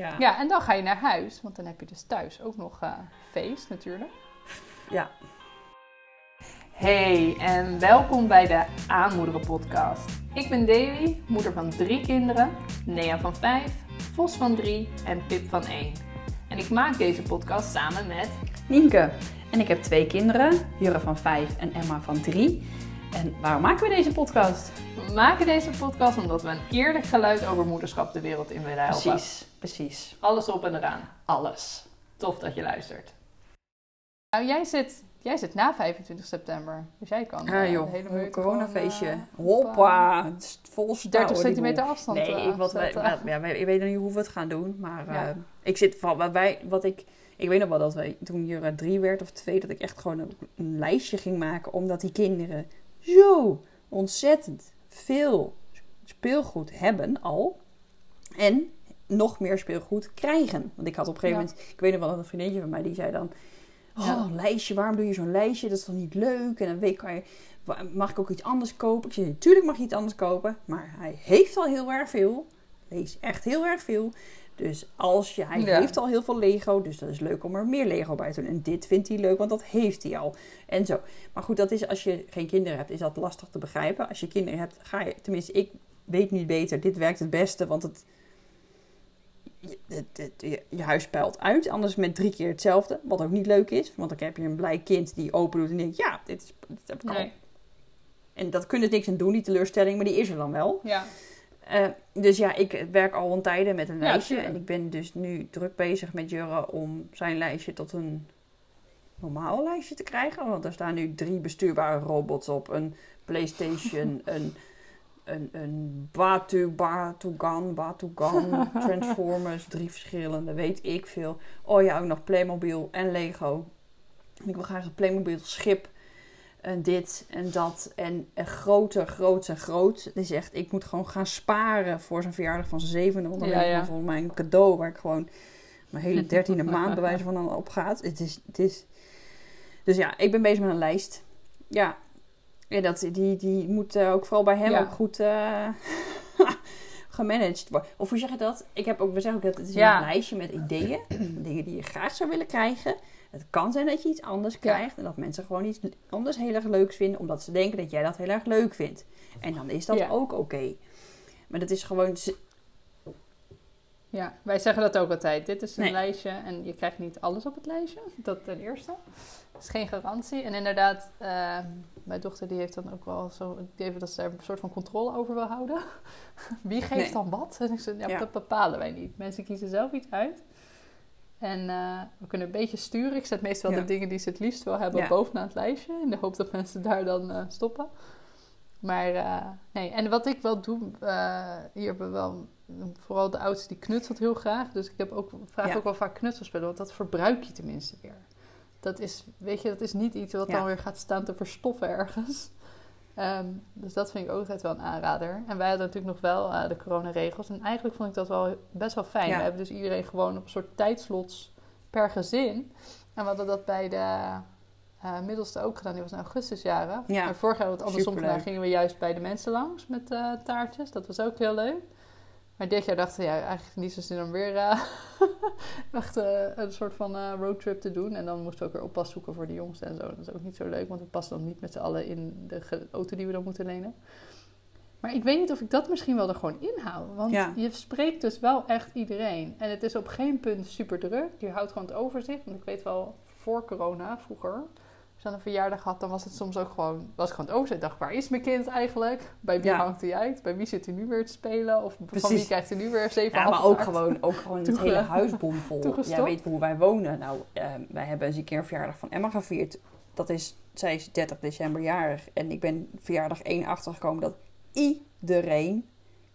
Ja. Ja, en dan ga je naar huis, want dan heb je dus thuis ook nog eh, feest natuurlijk. ja. Hey en welkom bij de Aanmoederen podcast. Ik ben Davy, moeder van drie kinderen, Nea van vijf, Vos van drie en Pip van één. En ik maak deze podcast samen met Nienke. En ik heb twee kinderen, Jurre van vijf en Emma van drie. En waarom maken we deze podcast? We maken deze podcast omdat we een eerlijk geluid over moederschap de wereld in willen helpen. Precies, precies. Alles op en eraan. Alles. Tof dat je luistert. Nou, jij zit, jij zit na 25 september. Dus jij kan Ja eh, joh, een coronafeestje. eh, Hoppa, vol stouw, 30 die centimeter boel. afstand. Nee, eh, ik, wat wij, afzetten. wij- ja, wij, ik weet nog niet hoe we het gaan doen. Maar Ja. eh, ik zit van wat wij, wat ik, ik weet nog wel dat wij toen Jurre drie werd of twee, dat ik echt gewoon een, een lijstje ging maken. Omdat die kinderen zo ontzettend veel speelgoed hebben al. En nog meer speelgoed krijgen. Want ik had op een gegeven Ja. moment, ik weet nog wel een vriendinnetje van mij die zei dan... Oh, Ja. een lijstje, waarom doe je zo'n lijstje? Dat is toch niet leuk? En dan weet kan je, mag ik ook iets anders kopen? Ik zei, natuurlijk mag je iets anders kopen. Maar hij heeft al heel erg veel. Lees echt heel erg veel. Dus als je, hij Ja. heeft al heel veel Lego, dus dat is leuk om er meer Lego bij te doen. En dit vindt hij leuk, want dat heeft hij al. En zo. Maar goed, dat is als je geen kinderen hebt, is dat lastig te begrijpen. Als je kinderen hebt, ga je, tenminste, ik weet niet beter. Dit werkt het beste, want het, je, het, het- je, huis peilt uit. Anders met drie keer hetzelfde, wat ook niet leuk is. Want dan heb je een blij kind die open doet en denkt, ja, dit, is, dit heb ik al. En dat kunnen niks aan doen, die teleurstelling, maar die is er dan wel. Ja. Eh, dus ja, ik werk al een tijden met een Ja, lijstje. en ik ben dus nu druk bezig met Jurre om zijn lijstje tot een normaal lijstje te krijgen. Want er staan nu drie bestuurbare robots op. Een Playstation, een, een, een Batu, Batugan, Batugan, Transformers. Drie verschillende, weet ik veel. Oh ja, ook nog Playmobil en Lego. Ik wil graag een Playmobil schip. En dit en dat. En, en groter, groot en groot. Is echt, ik moet gewoon gaan sparen voor zijn verjaardag van zijn zevende. Want dan Ja, ja. volgens mij een cadeau waar ik gewoon mijn hele dertiende maand bij wijze van dan op gaat. Het is, het is... Dus ja, ik ben bezig met een lijst. Ja. En dat, die, die moet eh, ook vooral bij hem Ja. ook goed eh, gemanaged worden. Of hoe zeg je dat? Ik heb ook, we zeggen ook dat het is Ja. een lijstje met ideeën. dingen die je graag zou willen krijgen. Het kan zijn dat je iets anders krijgt. En dat mensen gewoon iets anders heel erg leuks vinden. Omdat ze denken dat jij dat heel erg leuk vindt. En dan is dat ook oké. Maar dat is gewoon... ja, wij zeggen dat ook altijd. Dit is een Nee. lijstje en je krijgt niet alles op het lijstje. Dat ten eerste. Dat is geen garantie. En inderdaad, eh, mijn dochter die heeft dan ook wel zo... Heeft dat ze er een soort van controle over wil houden. Wie geeft Nee. dan wat? En ik zei, ja, Ja. dat bepalen wij niet. Mensen kiezen zelf iets uit. En eh, we kunnen een beetje sturen. Ik zet meestal Ja. de dingen die ze het liefst wil hebben Ja. bovenaan het lijstje. In de hoop dat mensen daar dan eh, stoppen. Maar eh, nee, en wat ik wel doe, hier hebben we wel, vooral de oudste die knutselt heel graag. Dus ik heb ook, vraag Ja. ook wel vaak knutselspellen, want dat verbruik je tenminste weer. Dat is, weet je, dat is niet iets wat Ja. dan weer gaat staan te verstoffen ergens. Ehm, dus dat vind ik ook altijd wel een aanrader. En wij hadden natuurlijk nog wel eh, de coronaregels. En eigenlijk vond ik dat wel best wel fijn. Ja. We hebben dus iedereen gewoon op een soort tijdslots per gezin. En we hadden dat bij de eh, middelste ook gedaan. Die was in augustusjaren. Ja. Maar vorig jaar het andersom gedaan. Gingen we juist bij de mensen langs met eh, taartjes. Dat was ook heel leuk. Maar dit jaar dachten we, ja, eigenlijk niet zo zin om weer echt eh, een soort van eh, roadtrip te doen. En dan moesten we ook weer oppas zoeken voor de jongsten en zo. Dat is ook niet zo leuk, want we passen dan niet met z'n allen in de auto die we dan moeten lenen. Maar ik weet niet of ik dat misschien wel er gewoon inhoud. Want Ja. je spreekt dus wel echt iedereen. En het is op geen punt super druk. Je houdt gewoon het overzicht. Want ik weet wel, voor corona, vroeger, als je dan een verjaardag had, dan was het soms ook gewoon, was ik gewoon het overzicht. Ik dacht, waar is mijn kind eigenlijk? Bij wie Ja. hangt hij uit? Bij wie zit hij nu weer te spelen? Of van wie krijgt hij nu weer zeven Ja, maar ook gewoon, ook gewoon het hele huis bomvol. Jij weet hoe wij wonen. Nou, eh, wij hebben eens een keer een verjaardag van Emma gevierd. Dat is, zij is 30 december jarig. En ik ben verjaardag 1 achtergekomen dat iedereen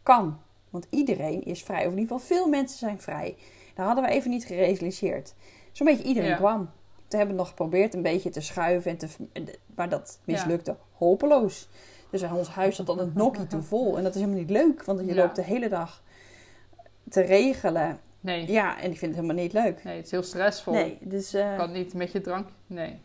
kan. Want iedereen is vrij. Of in ieder geval veel mensen zijn vrij. Daar hadden we even niet gerealiseerd. Zo'n beetje iedereen Ja. kwam. Toen hebben nog geprobeerd een beetje te schuiven. En te, maar dat Ja. mislukte hopeloos. Dus ons huis zat dan een nokkie te vol. En dat is helemaal niet leuk. Want je Ja. loopt de hele dag te regelen. Nee. Ja, en ik vind het helemaal niet leuk. nee, het is heel stressvol. Nee, dus... eh, Kan niet met je drank. Nee.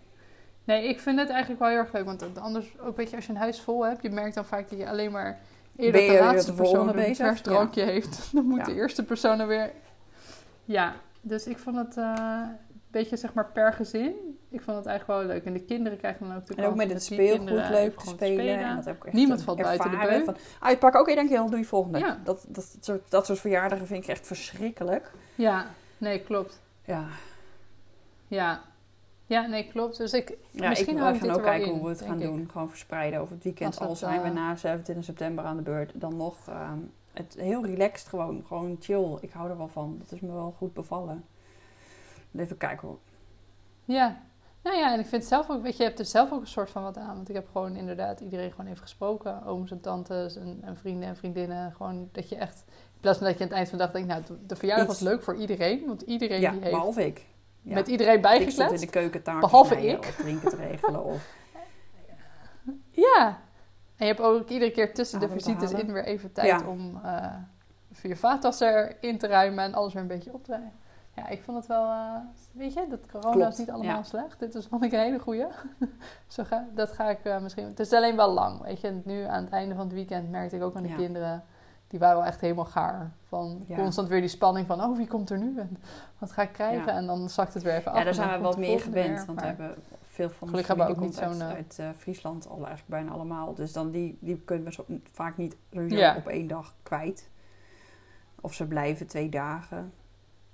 Nee, ik vind het eigenlijk wel heel erg leuk. Want anders, ook weet je, als je een huis vol hebt, je merkt dan vaak dat je alleen maar eerder de laatste persoon een bezig? vers drankje heeft. Dan moet Ja. de eerste persoon er weer Ja, dus ik vond het eh, beetje zeg maar per gezin. Ik vond het eigenlijk wel leuk. En de kinderen krijgen dan ook de En ook met het speelgoed leuk te spelen. En dat echt Niemand valt buiten de ervaren beu. Van, uitpakken, oké, dankjewel, doe je volgende. Ja. Dat, dat, soort, dat soort verjaardagen vind ik echt verschrikkelijk. Ja, nee, klopt. Ja, Ja. Ja, nee, klopt. Dus ik, ja misschien ik, we gaan ook kijken in, hoe we het gaan ik. doen. Gewoon verspreiden over het weekend. Al zijn we eh, na 27 september aan de beurt, dan nog ehm, het heel relaxed gewoon. Gewoon chill. Ik hou er wel van. Dat is me wel goed bevallen. Even kijken hoe. Ja. Nou ja, en ik vind het zelf ook, weet je, je hebt er zelf ook een soort van wat aan. Want ik heb gewoon inderdaad iedereen gewoon even gesproken. Ooms en tantes en, en vrienden en vriendinnen. Gewoon dat je echt, in plaats van dat je aan het eind van de dag denkt, nou, de- verjaardag was leuk voor iedereen. Want iedereen Ja, die heeft behalve ik. Ja. met iedereen stond in bijgekletst. de keuken Behalve snijden ik. Of drinken te regelen. Of, Ja. En je hebt ook iedere keer tussen de Adem visites in weer even tijd Ja. om eh voor je vaattas erin te ruimen en alles weer een beetje op te ruimen. Ja, ik vond het wel, eh, weet je, dat corona Klopt, is niet allemaal ja. slecht. Dit is vond ik een hele goeie. Zo ga, dat ga ik eh, misschien, het is alleen wel lang, weet je. En nu aan het einde van het weekend merkte ik ook aan de Ja. kinderen, die waren wel echt helemaal gaar. Van Ja. constant weer die spanning van, oh wie komt er nu en wat ga ik krijgen? En dan zakt het weer even af. ja, daar zijn we wat meer gewend. weer, want maar- we hebben veel van de Gelukkig hebben we familie ook niet zo'n, uit, eh, uit Friesland al eigenlijk bijna allemaal. Dus dan die, die kunnen we zo, vaak niet op één dag kwijt. Of ze blijven twee dagen.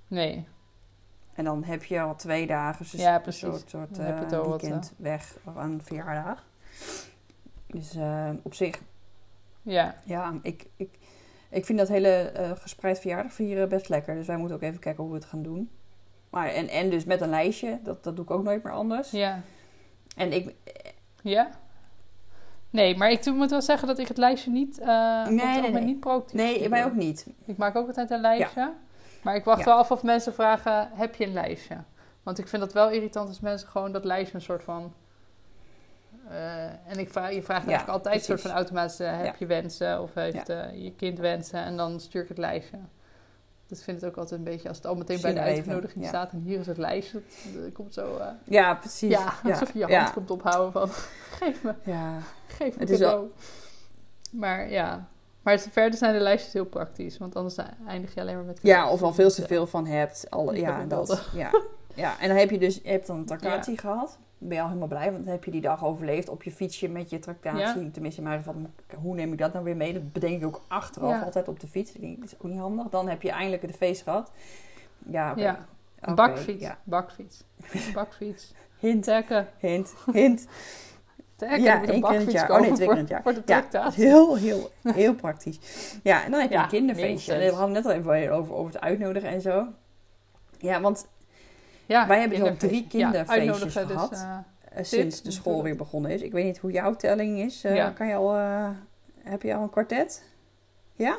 Nee, En dan heb je al twee dagen dus Ja, een soort, soort heb je eh, wat, weekend weg aan een verjaardag. Dus eh, op zich, ja. ja, ik, ik, ik vind dat hele gespreid verjaardag vieren best lekker. Dus wij moeten ook even kijken hoe we het gaan doen. Maar, en, en dus met een lijstje, dat, dat doe ik ook nooit meer anders. Ja. En ik, Ja? Nee, maar ik moet wel zeggen dat ik het lijstje niet, Nee, nee, nee. niet proactief nee, wij ook niet. Ik maak ook altijd een lijstje. Maar ik wacht Ja. wel af of mensen vragen, heb je een lijstje? Want ik vind dat wel irritant als mensen gewoon dat lijstje een soort van... eh, en ik vraag, je vraagt Ja, eigenlijk altijd een soort van automatisch, eh, heb Ja. je wensen? Of heeft eh, je kind wensen? En dan stuur ik het lijstje. Ik vind het ook altijd een beetje, als het al meteen bij de uitnodiging staat en hier is het lijstje, het komt zo... Ja, precies. ja, alsof je je hand komt ophouden van, geef me, Ja. geef me Het cadeau. Maar ja, maar het- verder zijn de lijstjes heel praktisch, want anders eindig je alleen maar met ja, of al veel te veel van hebt. Al, Ik ja, dat. Ja. ja, en dan heb je dus je hebt dan een tractatie gehad. Dan ben je al helemaal blij, want dan heb je die dag overleefd op je fietsje met je tractatie. Tenminste, in mijn geval, hoe neem ik dat nou weer mee? Dat bedenk ik ook achteraf altijd op de fiets. Dat is ook niet handig. Dan heb je eindelijk het feest gehad. Ja. Ja, bakfiets, bakfiets, bakfiets. Hint, Tekken, hint, hint. Ja, een één keer in het jaar. Oh nee, twee keer in het jaar. voor, voor de Ja, heel, heel, heel praktisch. Ja, en dan heb je Ja, een kinderfeestje. We hadden net al even over, over het uitnodigen en zo. Ja, want Ja, Wij hebben dus al drie kinderfeestjes ja, uitnodigen, gehad. Dus, eh, sinds de school weer begonnen is. Ik weet niet hoe jouw telling is. Eh, Ja. kan je al, heb je al een kwartet? Ja?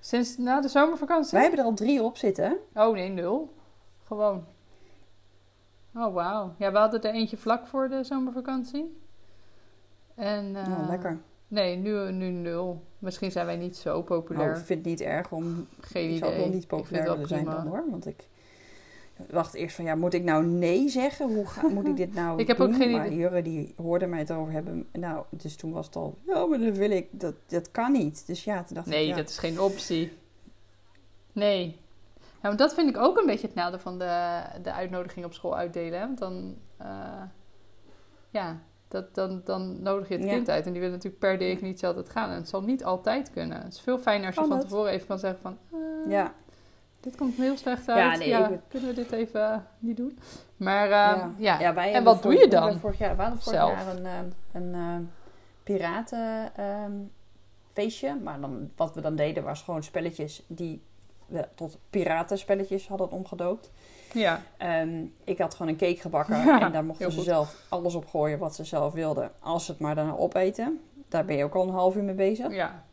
sinds na de zomervakantie? Wij hebben er al drie op zitten. Oh nee, nul. Gewoon. Oh wauw. Ja, we hadden er eentje vlak voor de zomervakantie. En, eh, oh, lekker. Nee, nu, nu nul. Misschien zijn wij niet zo populair. Nou, ik vind het niet erg om... Geen Ik idee. zou wel niet Ik populair willen zijn dan hoor. Want ik wacht eerst van, ja, moet ik nou nee zeggen? Hoe ga, moet ik dit nou Ik heb doen? ook geen maar idee. Jurre die hoorde mij het over hebben. Nou, dus toen was het al, ja, maar dat wil ik. Dat, dat kan niet. Dus ja, toen dacht Nee, ik, ja. dat is geen optie. Nee. Ja, want dat vind ik ook een beetje het nadeel van de, de uitnodiging op school uitdelen. Want dan, eh, ja, dat, dan, dan nodig je het Ja. kind uit. En die wil natuurlijk per definitie altijd gaan. En het zal niet altijd kunnen. Het is veel fijner als je van het? tevoren even kan zeggen van... eh, Ja, Dit komt heel slecht Ja, uit. nee, Ja, ik- kunnen we dit even eh, niet doen? Maar eh, ja. En wat doe je dan Vorig jaar, we hadden vorig zelf? jaar een, eh, een eh, piraten ehm, feestje. Maar dan, wat we dan deden was gewoon spelletjes die we tot piratenspelletjes hadden omgedoopt. ja. Ehm, ik had gewoon een cake gebakken Ja, en daar mochten ze zelf alles op gooien wat ze zelf wilden. Als ze het maar daarna opeten. Daar ben je ook al een half uur mee bezig. ja.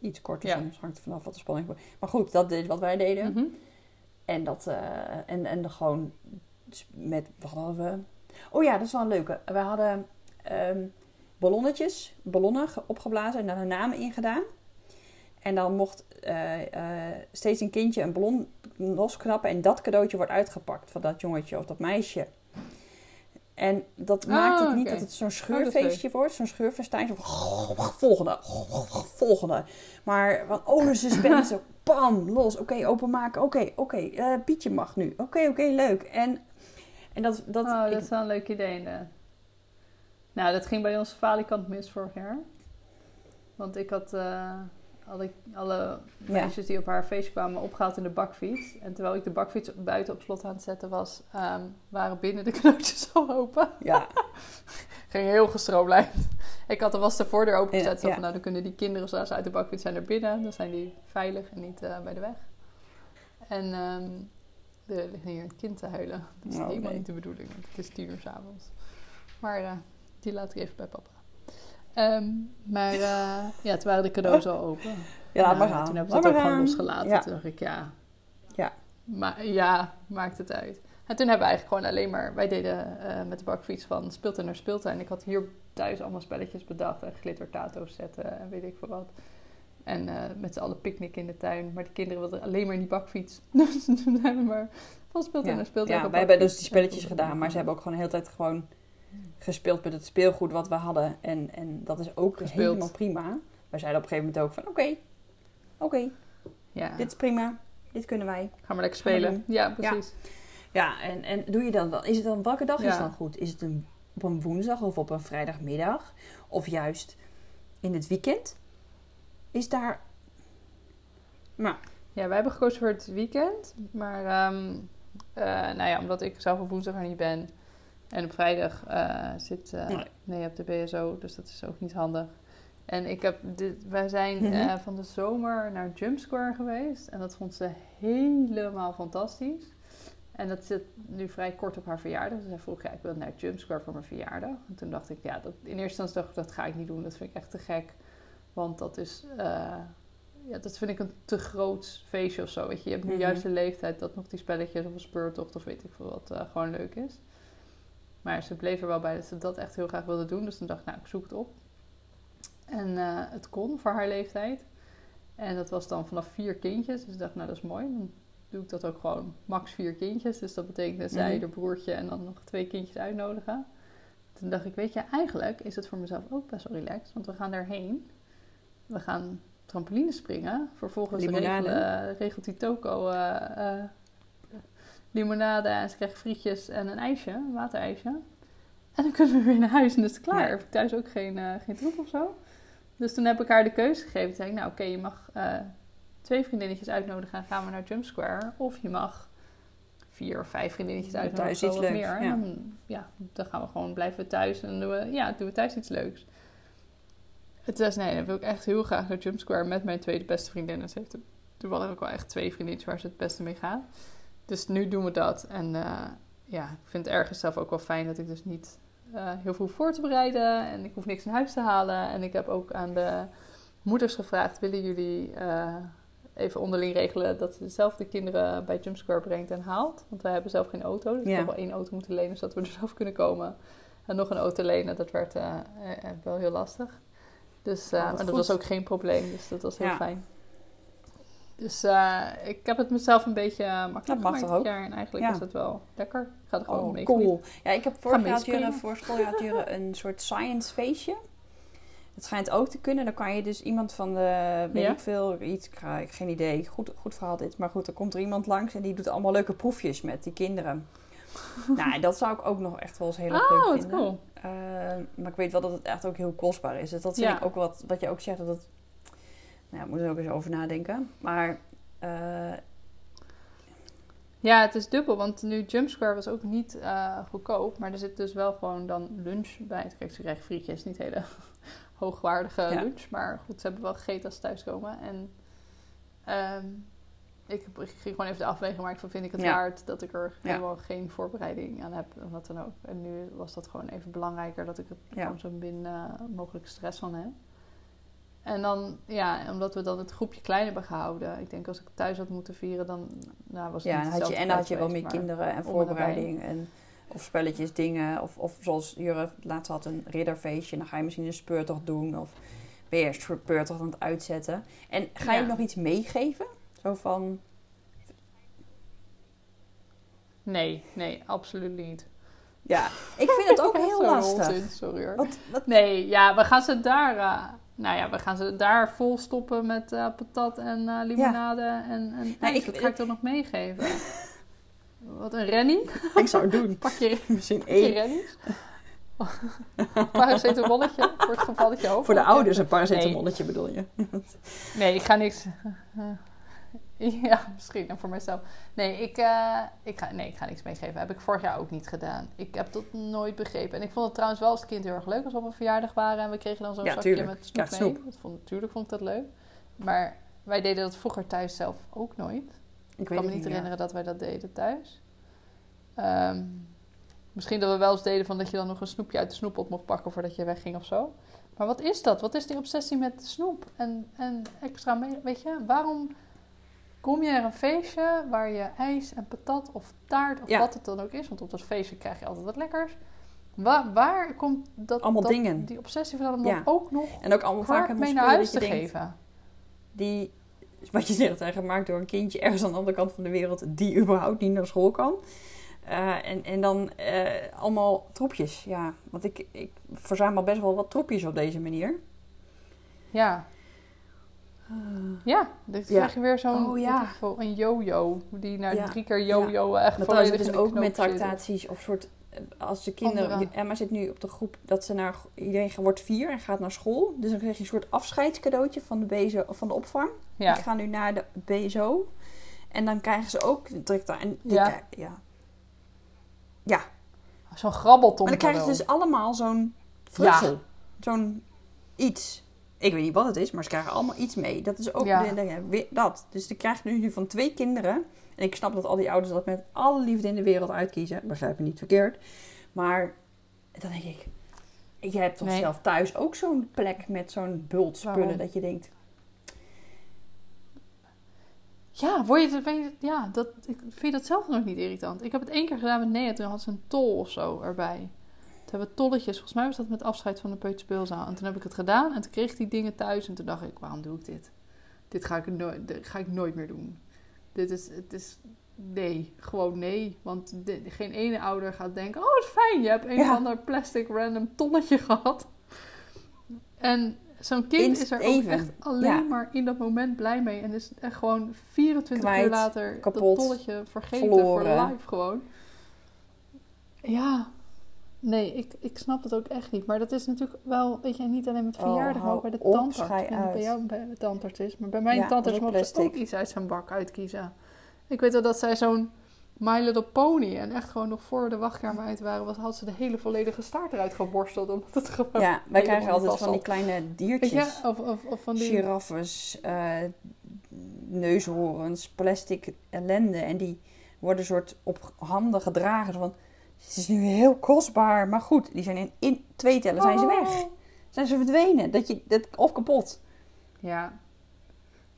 Iets korter Ja. soms, hangt er vanaf wat de spanning. Maar goed, dat is wat wij deden. Mhm. En dat, eh, en, en gewoon met, wat hadden we? Oh ja, dat is wel een leuke. We hadden ehm, ballonnetjes, ballonnen ge- opgeblazen en daar hun namen in gedaan. En dan mocht eh, eh, steeds een kindje een ballon losknappen en dat cadeautje wordt uitgepakt van dat jongetje of dat meisje. En dat maakt het niet dat het zo'n is scheurfeestje wordt, zo'n scheurfestijn. Zo, volgende, volgende. Maar van, oh, de suspense. bam, los. Oké, openmaken. Oké, oké, eh, Pietje mag nu. Oké, oké, leuk. En, en dat... dat, oh, ik- dat is wel een leuk idee inderdaad. Nou, dat ging bij ons falikant mis vorig jaar. Want ik had alle, alle meisjes die op haar feestje kwamen opgehaald in de bakfiets. En terwijl ik de bakfiets buiten op slot aan het zetten was, ehm, waren binnen de knoopjes al open. ja, Ging heel gestroomlijnd. Ik had alvast de voordeur opengezet. Ja, zo ja. van, nou, dan kunnen die kinderen zoals uit de bakfiets zijn naar binnen. Dan zijn die veilig en niet eh, bij de weg. En ehm, er ligt hier een kind te huilen. Dat is Oh, helemaal nee. niet de bedoeling. Het is tien uur s'avonds. Maar eh, die laat ik even bij papa. Ehm, maar eh, ja, toen waren de cadeaus al open. ja laat Nou, maar gaan. Toen heb ik Laat dat ook gewoon losgelaten. Ja. Toen dacht ik, ja. Ja. Maar ja, maakt het uit. En toen hebben we eigenlijk gewoon alleen maar... Wij deden eh, met de bakfiets van speeltuin naar speeltuin. Ik had hier thuis allemaal spelletjes bedacht. En glittertato's zetten en weet ik veel wat. En eh, met z'n allen picknick in de tuin. Maar de kinderen wilden alleen maar in die bakfiets. Dus toen zijn we maar van speeltuin Ja, naar speeltuin ja wij hebben dus die spelletjes gedaan, maar ze hebben ook gewoon de hele tijd gewoon gespeeld met het speelgoed wat we hadden. En, en dat is ook Gespeeld. helemaal prima. Wij zeiden op een gegeven moment ook van, oké, oké, Ja, dit is prima, dit kunnen wij. gaan we lekker spelen. Ja, precies. Ja, en, en doe je dan, dan is het dan, welke dag is Ja. dan goed? Is het een, op een woensdag of op een vrijdagmiddag? Of juist in het weekend? Is daar, nou, Ja, wij hebben gekozen voor het weekend. Maar ehm, eh, nou ja, omdat ik zelf op woensdag er niet ben. En op vrijdag eh, zit eh Nee. nee. op de BSO. Dus dat is ook niet handig. En ik heb dit, wij zijn Mhm. eh, van de zomer naar Jump Square geweest. En dat vond ze helemaal fantastisch. En dat zit nu vrij kort op haar verjaardag. Dus zij vroeg, ja, ik wil naar Jump Square voor mijn verjaardag. En toen dacht ik, ja, dat, in eerste instantie dacht ik, dat ga ik niet doen. Dat vind ik echt te gek. Want dat is, ja, dat vind ik een te groot feestje of zo. Weet je, je hebt nu Mhm. juist de leeftijd dat nog die spelletjes of een speurtocht of weet ik veel wat gewoon leuk is. Maar ze bleef er wel bij dat ze dat echt heel graag wilde doen. Dus toen dacht ik, nou, ik zoek het op. En eh, het kon voor haar leeftijd. En dat was dan vanaf vier kindjes. Dus ik dacht, nou, dat is mooi. Dan doe ik dat ook gewoon max vier kindjes. Dus dat betekent dat zij, Mhm. haar broertje en dan nog twee kindjes uitnodigen. Toen dacht ik, weet je, eigenlijk is het voor mezelf ook best wel relaxed. Want we gaan daarheen. We gaan trampoline springen. Vervolgens Limonade. regelen, regelt die toko eh, eh, limonade. En ze krijgen frietjes en een ijsje, een waterijsje. En dan kunnen we weer naar huis en is het klaar. Heb ik thuis ook geen, eh, geen troep of zo. Dus toen heb ik haar de keuze gegeven. Toen zei ik, nou oké, je mag eh, twee vriendinnetjes uitnodigen en gaan we naar Jump Square. Of je mag vier of vijf vriendinnetjes uitnodigen. Thuis iets leuks, meer. ja. En dan, ja, dan gaan we gewoon blijven thuis en doen we, ja, doen we thuis iets leuks. Het was, nee, dan wil ik echt heel graag naar Jump Square met mijn tweede beste vriendin. Ze heeft toevallig ook wel echt twee vriendinnetjes waar ze het beste mee gaat. Dus nu doen we dat. En eh, ja, ik vind het ergens zelf ook wel fijn dat ik dus niet eh, heel veel voor te bereiden. En ik hoef niks in huis te halen. En ik heb ook aan de moeders gevraagd, willen jullie eh, even onderling regelen dat ze zelf de kinderen bij Jump Square brengt en haalt? Want wij hebben zelf geen auto, dus heb wel één auto moeten lenen zodat we er zelf kunnen komen. En nog een auto lenen, dat werd eh, wel heel lastig. Dus, Oh, maar dat was ook geen probleem, dus dat was heel Ja. fijn. Dus eh, ik heb het mezelf een beetje eh, makkelijk Dat mag gemaakt jaar. En eigenlijk Ja. is het wel lekker. Ik ga er gewoon oh, mee cool. Ja, ik heb vorig jaar voor schooljaar een soort science feestje. Het schijnt ook te kunnen. Dan kan je dus iemand van de, weet Ja? ik veel, iets, ik ga- geen idee. Goed, goed verhaal dit. Maar goed, er komt er iemand langs en die doet allemaal leuke proefjes met die kinderen. nou, dat zou ik ook nog echt wel eens heel erg Oh, leuk vinden. cool. Eh, maar ik weet wel dat het echt ook heel kostbaar is. Dus dat vind Ja. ik ook wat, wat je ook zegt. Dat het, nou, ja, moet er ook eens over nadenken. Maar eh, Ja, het is dubbel, want nu Jump Square was ook niet eh, goedkoop. Maar er zit dus wel gewoon dan lunch bij. Kijk, ze krijgen frietjes, niet hele hoogwaardige Ja. lunch. Maar goed, ze hebben wel gegeten als ze thuiskomen. En ehm, ik, ging gewoon even de afweging, maar ik vind ik het Ja. waard dat ik er Ja. helemaal geen voorbereiding aan heb. En wat dan ook. En nu was dat gewoon even belangrijker dat ik er gewoon zo min eh, mogelijk stress van heb. En dan, ja, omdat we dan het groepje klein hebben gehouden. Ik denk als ik thuis had moeten vieren, dan nou, was het ja, niet had je, en dan had je wel meer kinderen en voorbereiding. En, of spelletjes, dingen. Of, of zoals Jurre laatst had een ridderfeestje. Dan ga je misschien een speurtocht doen. Of ben je een speurtocht aan het uitzetten. En ga je Ja. nog iets meegeven? Zo van... Nee, nee, absoluut niet. Ja, ik vind het ook heel lastig. onzin, sorry hoor. Wat, wat, Nee, ja, we gaan ze daar... eh, nou ja, we gaan ze daar vol stoppen met eh, patat en eh, limonade. En, en ik- Wat ga ik dan nog meegeven? Wat een rennie? Ik zou het doen. Pak je, Misschien pak je één. rennies? Paracetamolletje voor het geval dat je hoofd... Voor de ouders een paracetamolletje bedoel je? Nee, ik ga niks... ja, misschien. En voor mezelf. Nee ik, eh, ik ga, nee, ik ga niks meegeven. Heb ik vorig jaar ook niet gedaan. Ik heb dat nooit begrepen. En ik vond het trouwens wel als kind heel erg leuk als we op een verjaardag waren. En we kregen dan zo'n Ja, zakje tuurlijk. met snoep Krijgt mee. snoep. Dat vond, natuurlijk vond ik dat leuk. Maar wij deden dat vroeger thuis zelf ook nooit. Ik kan me niet meer. herinneren dat wij dat deden thuis. Ehm, misschien dat we wel eens deden van dat je dan nog een snoepje uit de snoeppot mocht pakken voordat je wegging of zo. Maar wat is dat? Wat is die obsessie met snoep en, en extra mee? Weet je, waarom kom je naar een feestje waar je ijs en patat of taart of Ja. wat het dan ook is? Want op dat feestje krijg je altijd wat lekkers. Waar, waar komt dat, Allemaal dat- dingen. die obsessie van om Ja. ook nog En ook allemaal vaak een mee naar huis te denkt, geven? die, wat je zegt, zijn gemaakt door een kindje ergens aan de andere kant van de wereld die überhaupt niet naar school kan. Eh, en, en dan eh, allemaal troepjes, ja. Want ik, ik verzamel best wel wat troepjes op deze manier. Ja. Ja, dan Ja. krijg je weer zo'n Oh, ja. een yo-yo. Die na Ja. drie keer yo-yo echt Maar trouwens, volledig de ook met tractaties of soort... eh, Als de kinderen... Andere. Emma zit nu op de groep dat ze naar... Iedereen wordt vier en gaat naar school. Dus dan krijg je een soort afscheidscadeautje van de, BSO, of van de opvang. Die gaan nu naar de BSO. En dan krijgen ze ook tracta- En Ja. ja. Ja. Zo'n grabbelton Maar dan krijgen ze dus allemaal zo'n vruchel. Zo'n iets. Ik weet niet wat het is, maar ze krijgen allemaal iets mee. Dat is ook Ja. de- dat. Dus die krijgt nu van twee kinderen. En ik snap dat al die ouders dat met alle liefde in de wereld uitkiezen. Begrijp me niet verkeerd. Maar dan denk ik... Je hebt toch Nee. zelf thuis ook zo'n plek met zo'n bult spullen Waarom? dat je denkt... Ja, word je, ja dat, ik vind dat zelf nog niet irritant. Ik heb het één keer gedaan met Nea. Toen had ze een tol of zo erbij. Hebben we tolletjes. Volgens mij was dat met afscheid van de peuterspeelzaal. En toen heb ik het gedaan. En toen kreeg ik die dingen thuis. En toen dacht ik, waarom doe ik dit? Dit ga ik, nooit, dit ga ik nooit meer doen. Dit is, het is, nee. Gewoon nee. Want de- geen ene ouder gaat denken, oh, wat fijn. Je hebt een Ja. of ander plastic random tolletje gehad. En zo'n kind is er even, ook echt alleen ja. maar in dat moment blij mee. En is echt gewoon 24 Kwijt, uur later kapot, dat tolletje vergeten verloren. voor life gewoon. Ja, nee, ik, ik snap het ook echt niet. Maar dat is natuurlijk wel, weet je, niet alleen met Oh, verjaardag, maar hou ook bij de op, tandarts. bij jou bij de tandarts is. Maar bij mijn Ja, tandarts mocht ze ook iets uit zijn bak uitkiezen. Ik weet wel dat zij zo'n My Little Pony en echt gewoon nog voor de wachtkamer uit waren, was, had ze de hele volledige staart eruit geborsteld. Omdat het gewoon... Ja, wij krijgen altijd van die kleine diertjes. je, of, of, of van die... giraffes, eh, neushoorns, plastic ellende. En die worden soort op handen gedragen. Van, het is nu heel kostbaar, maar goed. Die zijn in, in twee tellen zijn ze weg. Oh. Zijn ze verdwenen. Dat je, dat, of kapot. Ja.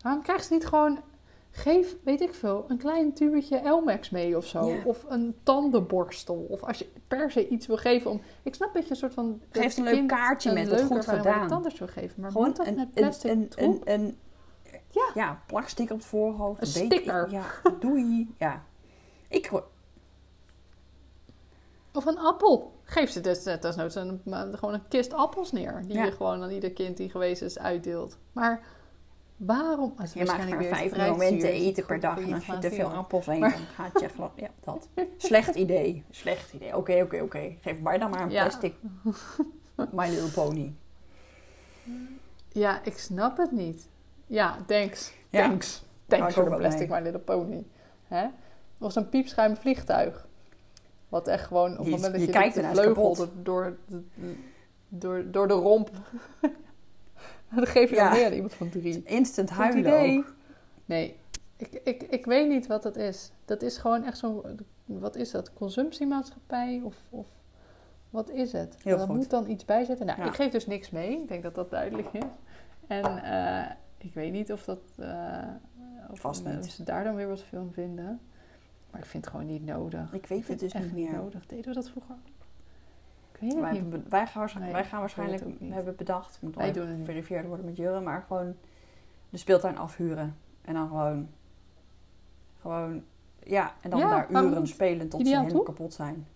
Waarom krijg ze niet gewoon... Geef, weet ik veel, een klein tubetje Elmex mee of zo. Ja. Of een tandenborstel. Of als je per se iets wil geven om... Ik snap dat je een soort van... Geef een leuk kaartje met het goed gedaan. tandarts wil geven. Maar Gewoon dat een, met plastic een, een, Ja. ja, plakstick op het voorhoofd. Een sticker. Ja, doei. Ja. Ik, hoor- Of een appel. Geef ze dus net als nooit een, maar gewoon een kist appels neer. Die Ja. je gewoon aan ieder kind die geweest is uitdeelt. Maar waarom? Het is je maakt waarschijnlijk maar vijf momenten eten per dag. En als je te veel appels eet, Maar- dan gaat je... gla- Ja, dat. Slecht idee. Slecht idee. Oké, oké, oké. Geef mij dan maar een Ja. plastic My Little Pony. Ja, ik snap het niet. Ja, thanks. Ja. Thanks. Thanks voor de plastic. My Little Pony. Hè? Of zo'n piepschuim vliegtuig. Wat echt gewoon op het Je- moment dat je je, kijkt de is vleugel door, de, door, door de romp... dan geef je Ja. meer aan iemand van drie. Instant huilen ook. Nee, ik, ik, ik weet niet wat dat is. Dat is gewoon echt zo'n... Wat is dat? Consumptiemaatschappij? Of, of wat is het? Heel goed. moet dan iets bij zitten. Nou, Ja. ik geef dus niks mee. Ik denk dat dat duidelijk is. En eh, ik weet niet of dat... eh of Vast niet. daar dan weer wat van vinden. Maar ik vind het gewoon niet nodig. Ik weet het dus echt niet meer. nodig. Deden we dat vroeger? Ik weet Wij, niet. hebben wij gaan waarschijnlijk, Nee, wij gaan waarschijnlijk hebben bedacht, moet Wij doen geverifieerd worden met Jurre, maar gewoon de speeltuin afhuren. En dan gewoon, gewoon, ja, en dan Ja, daar uren spelen tot ze helemaal kapot zijn.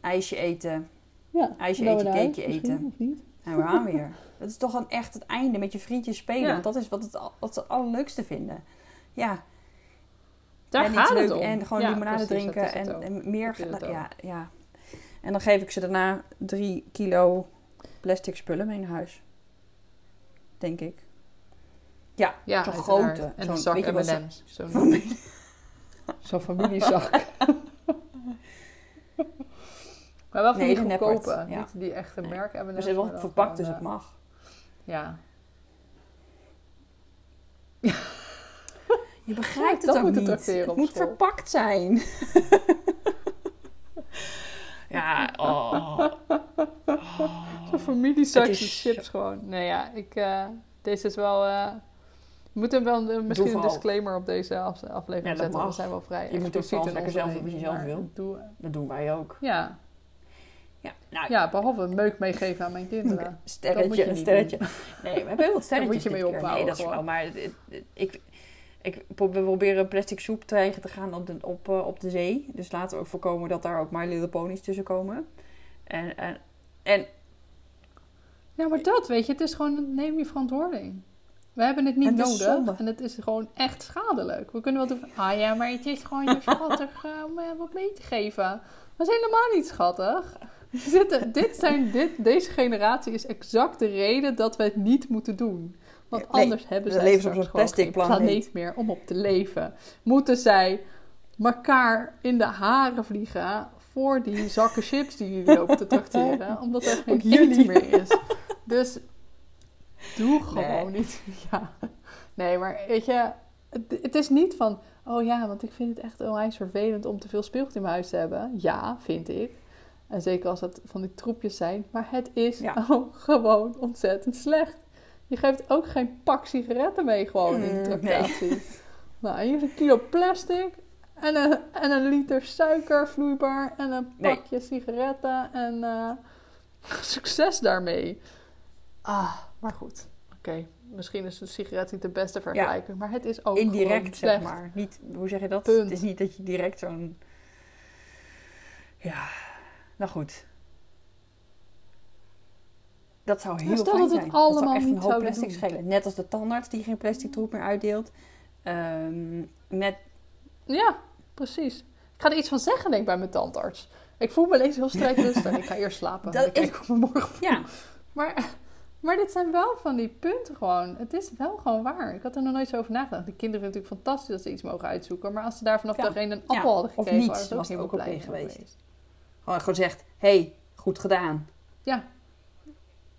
IJsje eten, Ja, ijsje eten, cakeje eten. Of niet? En we gaan weer. Dat is toch dan echt het einde met je vriendjes spelen. Ja. Want dat is wat, het, wat ze het allerleukste vinden. Ja, Daar en gaat iets het leuk om. en gewoon Ja, limonade precies, drinken het en, meer. Het ja, ja. En dan geef ik ze daarna drie kilo plastic spullen mee naar huis. Denk ik. Ja, Ja, zo'n grote. En zo'n- een zak M&M's. Zo'n Familie- zo'n familiezak. maar wel van Nee, die goedkope. Neppert, ja. Niet die echte Nee. merk M&M's. We zijn wel dan verpakt, dus het eh, mag. Ja. Je begrijpt dat het ook het niet. Het op moet school. verpakt zijn. ja, oh. Zo'n familiezakje is- chips gewoon. Nee ja, ik, eh, deze is wel... eh we moeten wel een- misschien een disclaimer op deze af- aflevering Ja, dat zetten. We zijn wel vrij Je moet ook in lekker zelf doen wat je zelf wil. Doe, Dat doen wij ook. ja. Ja, nou, ja, behalve een meuk meegeven aan mijn kinderen. Dat moet sterretje, je een niet sterretje. Nee, we hebben heel wat Daar moet sterretjes je mee ophouden, Nee, dat is gewoon. wel. Maar het- het- het- ik, ik probeer proberen plastic soep tegen te gaan op de, op, eh, op de zee. Dus laten we ook voorkomen dat daar ook My Little Ponies tussen komen. En, en, en Ja, maar dat, weet je, het is gewoon, neem je verantwoording. We hebben het niet Het nodig zonde. en het is gewoon echt schadelijk. We kunnen wel doen ah ja, maar het is gewoon heel schattig eh, om eh, wat mee te geven. Dat is helemaal niet schattig. We zitten- dit zijn, dit, deze generatie is exact de reden dat we het niet moeten doen. Want Nee, anders hebben zij leven op zo'n plastic planeet. planeet meer om op te leven. Moeten zij elkaar in de haren vliegen voor die zakken chips die jullie lopen te tracteren. Omdat er geen jullie. meer is. Dus doe gewoon Nee. niet. Ja. Nee, maar weet je, het, het is niet van, oh ja, want ik vind het echt onwijs vervelend om te veel speelgoed in mijn huis te hebben. Ja, vind ik. En zeker als het van die troepjes zijn. Maar het is Ja. gewoon ontzettend slecht. Je geeft ook geen pak sigaretten mee gewoon in de Mm, tractatie. Nou, hier is een kilo plastic en een, en een liter suiker vloeibaar en een Nee. pakje sigaretten en eh, succes daarmee. Ah, maar goed. Oké, misschien is een sigaret niet de beste vergelijking, maar het is ook gewoon indirect, zeg maar. Niet, hoe zeg je dat? Punt. Het is niet dat je direct zo'n... Ja, nou goed. Dat zou heel Maar stel fijn dat het zijn. allemaal dat zou echt niet een hoop plastic schelen. Net als de tandarts die geen plastic troep meer uitdeelt. Net, Ja, precies. Ik ga er iets van zeggen, denk ik, bij mijn tandarts. Ik voel me ineens heel strijdlustig. ik ga eerst slapen. Dat ik is- me morgen voel. ja, Maar, maar dit zijn wel van die punten gewoon. Het is wel gewoon waar. Ik had er nog nooit zo over nagedacht. De kinderen vinden het natuurlijk fantastisch dat ze iets mogen uitzoeken. Maar als ze daar vanaf Ja. dag één een Ja, appel hadden gekregen... was ook het heel ook blij oké mee geweest. gewoon, gewoon zegt, hey, goed gedaan. Ja.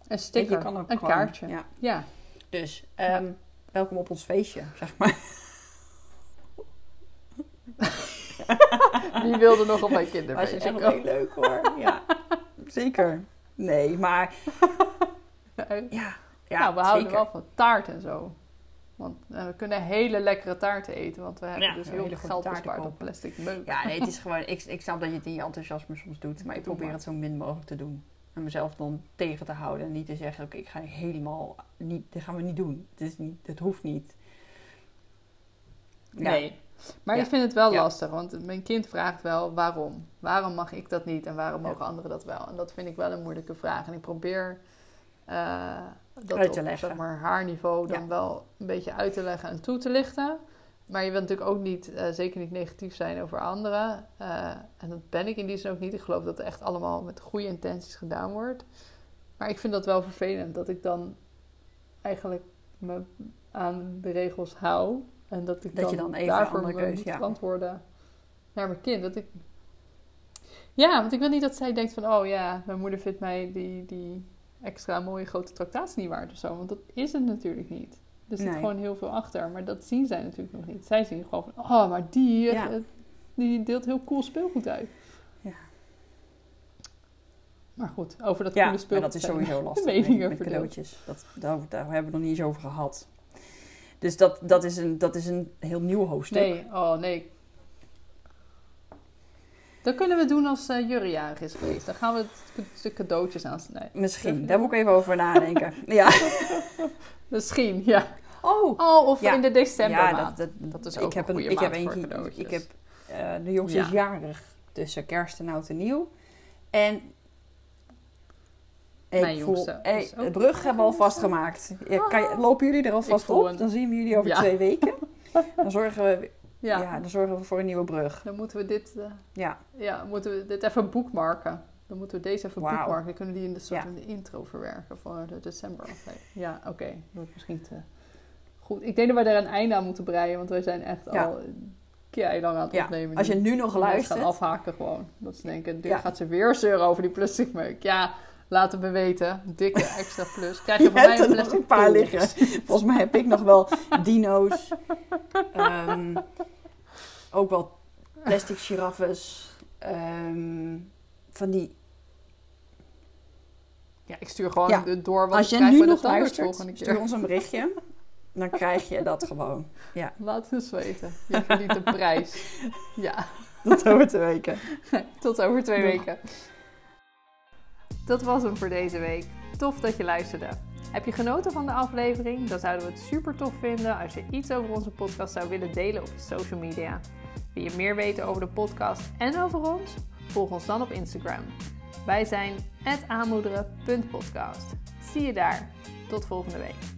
Een sticker, je kan ook een gewoon- kaartje. Ja. Ja. Dus, ehm, welkom op ons feestje, zeg maar. Wie wilde nog op mijn kinderfeestje echt komen? heel leuk hoor. Ja, zeker. Nee, maar ja, ja nou, we houden zeker. wel van taart en zo. Want eh, we kunnen hele lekkere taarten eten. Want we hebben Ja, dus heel veel geld bespaard op plastic meuk. Ja, nee, het is gewoon, ik, ik snap dat je het in je enthousiasme soms doet, maar ik Doe probeer maar. het zo min mogelijk te doen. En mezelf dan tegen te houden en niet te zeggen, oké, ik ga helemaal niet, dit gaan we niet doen. Het is niet, het hoeft niet. Ja. Nee. Maar Ja. ik vind het wel Ja. lastig, want mijn kind vraagt wel waarom. Waarom mag ik dat niet en waarom mogen anderen dat wel? En dat vind ik wel een moeilijke vraag. En ik probeer eh, dat Uit op leggen. zeg maar, haar niveau dan wel een beetje uit te leggen en toe te lichten. Maar je wilt natuurlijk ook niet, eh, zeker niet negatief zijn over anderen. Eh, en dat ben ik in die zin ook niet. Ik geloof dat het echt allemaal met goede intenties gedaan wordt. Maar ik vind dat wel vervelend dat ik dan eigenlijk me aan de regels hou. En dat ik Dat dan, je dan even daarvoor me keus, moet ja. verantwoorden naar mijn kind. Dat ik... Ja, want ik wil niet dat zij denkt van... Oh ja, mijn moeder vindt mij die, die extra mooie grote tractatie niet waard of zo. Want dat is het natuurlijk niet. Er zit Nee. gewoon heel veel achter. Maar dat zien zij natuurlijk nog niet. Zij zien gewoon van... Oh, maar die, Ja. eh, die deelt heel cool speelgoed uit. Ja. Maar goed, over dat Ja, coole speelgoed dat is sowieso lastig met, meningen met verdeeld. cadeautjes. Dat, daar, daar hebben we nog niet eens over gehad. Dus dat, dat, is, een, dat is een heel nieuw hoofdstuk. Nee, oh nee. Dat kunnen we doen als eh Jurre jarig is geweest. Dan gaan we het- de cadeautjes aan. Nee. Misschien, daar moet ik even over nadenken. ja. Misschien, ja. Oh, Oh, of Ja. in de december ja, dat, dat, Dat is ik ook heb een goede ik heb eentje, cadeautjes. ik heb eh, de jongste is Ja. jarig tussen kerst en oud en nieuw. En Ik Mijn voel, hey, is de brug hebben we al vastgemaakt. Ja, kan je- lopen jullie er alvast op? een- Dan zien we jullie over Ja. twee weken. Dan zorgen, we, Ja, ja. dan zorgen we voor een nieuwe brug. dan moeten we dit, eh, Ja, ja, moeten we dit even boekmarken. Dan moeten we deze even Wauw. boekmarken. Dan kunnen we die in de, soort Ja. in de intro verwerken voor de december. Ja, oké. Dat wordt misschien te goed. Ik denk dat wij daar een einde aan moeten breien, want wij zijn echt Ja. al kei lang aan het ja. opnemen. als je nu. nog luistert. gaan afhaken gewoon. Dat ze denken, nu gaat ze weer zeuren over die plastic meuk. Ja, laat het me weten. Dikke extra plus. Krijg je Je van mij een plastic een paar pool. liggen. Volgens mij heb ik nog wel dino's. Ehm, ook wel plastic giraffes. ehm, van die... Ja, ik stuur gewoon Ja. de- door wat Als je nu de nog luistert, stuur ons een berichtje. Dan krijg je dat gewoon. Ja, Laat eens weten. Je verdient een prijs. Ja, tot over twee weken. tot over twee Doeg. weken. Dat was hem voor deze week. Tof dat je luisterde. Heb je genoten van de aflevering? Dan zouden we het super tof vinden als je iets over onze podcast zou willen delen op je social media. Wil je meer weten over de podcast en over ons? Volg ons dan op Instagram. Wij zijn aanmoederen.podcast. Zie je daar. Tot volgende week.